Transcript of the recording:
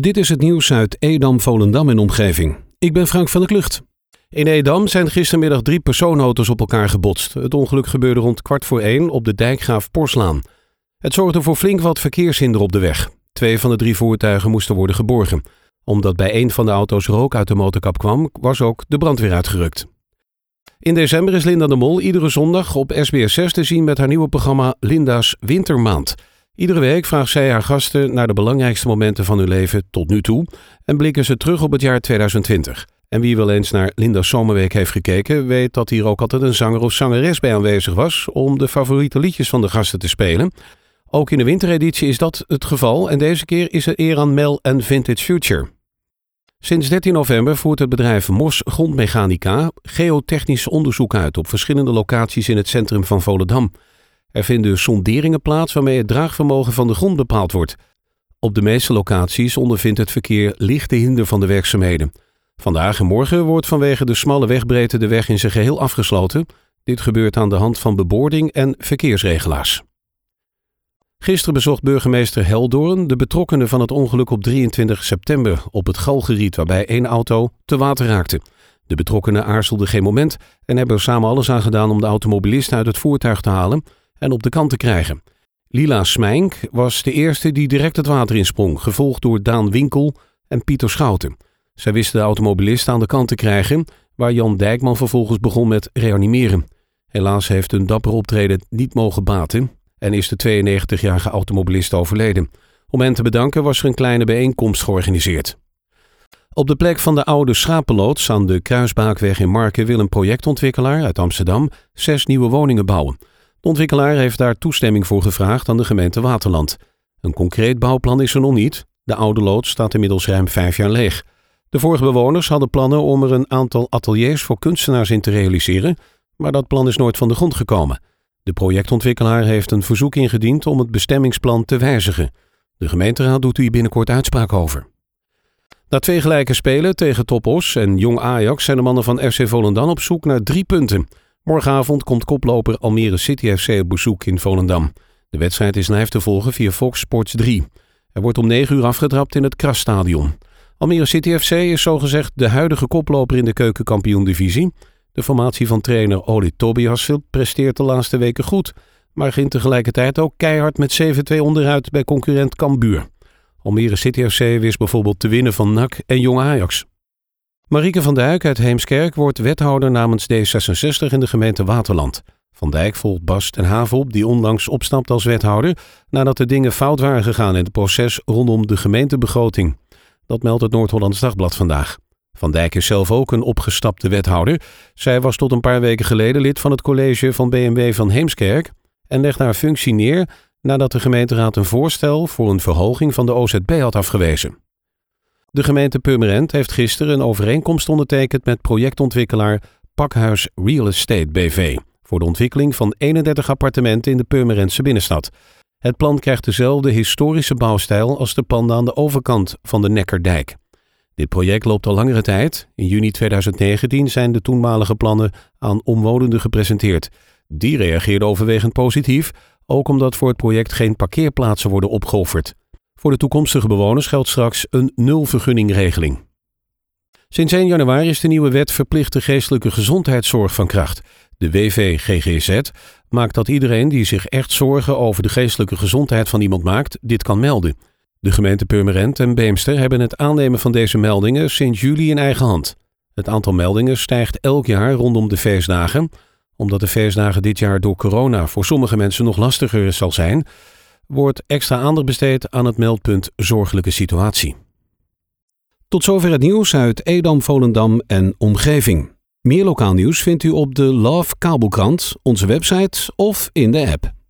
Dit is het nieuws uit Edam, Volendam en omgeving. Ik ben Frank van der Klucht. In Edam zijn gistermiddag drie persoonauto's op elkaar gebotst. Het ongeluk gebeurde rond kwart voor één op de dijkgraaf Porslaan. Het zorgde voor flink wat verkeershinder op de weg. Twee van de drie voertuigen moesten worden geborgen. Omdat bij een van de auto's rook uit de motorkap kwam, was ook de brandweer uitgerukt. In december is Linda de Mol iedere zondag op SBS 6 te zien met haar nieuwe programma Linda's Wintermaand. Iedere week vraagt zij haar gasten naar de belangrijkste momenten van hun leven tot nu toe en blikken ze terug op het jaar 2020. En wie wel eens naar Linda's Zomerweek heeft gekeken, weet dat hier ook altijd een zanger of zangeres bij aanwezig was om de favoriete liedjes van de gasten te spelen. Ook in de wintereditie is dat het geval en deze keer is er eer aan Mel en Vintage Future. Sinds 13 november voert het bedrijf Mos Grondmechanica geotechnisch onderzoek uit op verschillende locaties in het centrum van Volendam. Er vinden sonderingen plaats waarmee het draagvermogen van de grond bepaald wordt. Op de meeste locaties ondervindt het verkeer lichte hinder van de werkzaamheden. Vandaag en morgen wordt vanwege de smalle wegbreedte de weg in zijn geheel afgesloten. Dit gebeurt aan de hand van beboording en verkeersregelaars. Gisteren bezocht burgemeester Heldoorn de betrokkenen van het ongeluk op 23 september op het Galgeriet waarbij één auto te water raakte. De betrokkenen aarzelden geen moment en hebben er samen alles aan gedaan om de automobilist uit het voertuig te halen en op de kant te krijgen. Lila Smijnk was de eerste die direct het water insprong, gevolgd door Daan Winkel en Pieter Schouten. Zij wisten de automobilist aan de kant te krijgen, waar Jan Dijkman vervolgens begon met reanimeren. Helaas heeft hun dapper optreden niet mogen baten en is de 92-jarige automobilist overleden. Om hen te bedanken was er een kleine bijeenkomst georganiseerd. Op de plek van de oude schapenloods aan de Kruisbaakweg in Marken wil een projectontwikkelaar uit Amsterdam zes nieuwe woningen bouwen. De ontwikkelaar heeft daar toestemming voor gevraagd aan de gemeente Waterland. Een concreet bouwplan is er nog niet. De oude loods staat inmiddels ruim vijf jaar leeg. De vorige bewoners hadden plannen om er een aantal ateliers voor kunstenaars in te realiseren, maar dat plan is nooit van de grond gekomen. De projectontwikkelaar heeft een verzoek ingediend om het bestemmingsplan te wijzigen. De gemeenteraad doet hier binnenkort uitspraak over. Na twee gelijke spelen tegen Topos en Jong Ajax zijn de mannen van FC Volendam op zoek naar drie punten. Morgenavond komt koploper Almere City FC op bezoek in Volendam. De wedstrijd is live te volgen via Fox Sports 3. Er wordt om 9 uur afgetrapt in het Krasstadion. Almere City FC is zogezegd de huidige koploper in de keukenkampioen-divisie. De formatie van trainer Oli Tobias presteert de laatste weken goed, maar ging tegelijkertijd ook keihard met 7-2 onderuit bij concurrent Cambuur. Almere City FC wist bijvoorbeeld te winnen van NAC en Jong Ajax. Marieke van Dijk uit Heemskerk wordt wethouder namens D66 in de gemeente Waterland. Van Dijk volgt Bas ten Haven op, die onlangs opstapt als wethouder nadat de dingen fout waren gegaan in het proces rondom de gemeentebegroting. Dat meldt het Noord-Hollands Dagblad vandaag. Van Dijk is zelf ook een opgestapte wethouder. Zij was tot een paar weken geleden lid van het college van BMW van Heemskerk en legde haar functie neer nadat de gemeenteraad een voorstel voor een verhoging van de OZB had afgewezen. De gemeente Purmerend heeft gisteren een overeenkomst ondertekend met projectontwikkelaar Pakhuis Real Estate BV voor de ontwikkeling van 31 appartementen in de Purmerendse binnenstad. Het plan krijgt dezelfde historische bouwstijl als de panden aan de overkant van de Neckerdijk. Dit project loopt al langere tijd. In juni 2019 zijn de toenmalige plannen aan omwonenden gepresenteerd. Die reageerden overwegend positief, ook omdat voor het project geen parkeerplaatsen worden opgeofferd. Voor de toekomstige bewoners geldt straks een nulvergunningregeling. Sinds 1 januari is de nieuwe wet verplichte geestelijke gezondheidszorg van kracht. De WVGGZ maakt dat iedereen die zich echt zorgen over de geestelijke gezondheid van iemand maakt, dit kan melden. De gemeente Purmerend en Beemster hebben het aannemen van deze meldingen sinds juli in eigen hand. Het aantal meldingen stijgt elk jaar rondom de feestdagen. Omdat de feestdagen dit jaar door corona voor sommige mensen nog lastiger zal zijn, wordt extra aandacht besteed aan het meldpunt zorgelijke situatie. Tot zover het nieuws uit Edam, Volendam en omgeving. Meer lokaal nieuws vindt u op de Love Kabelkrant, onze website of in de app.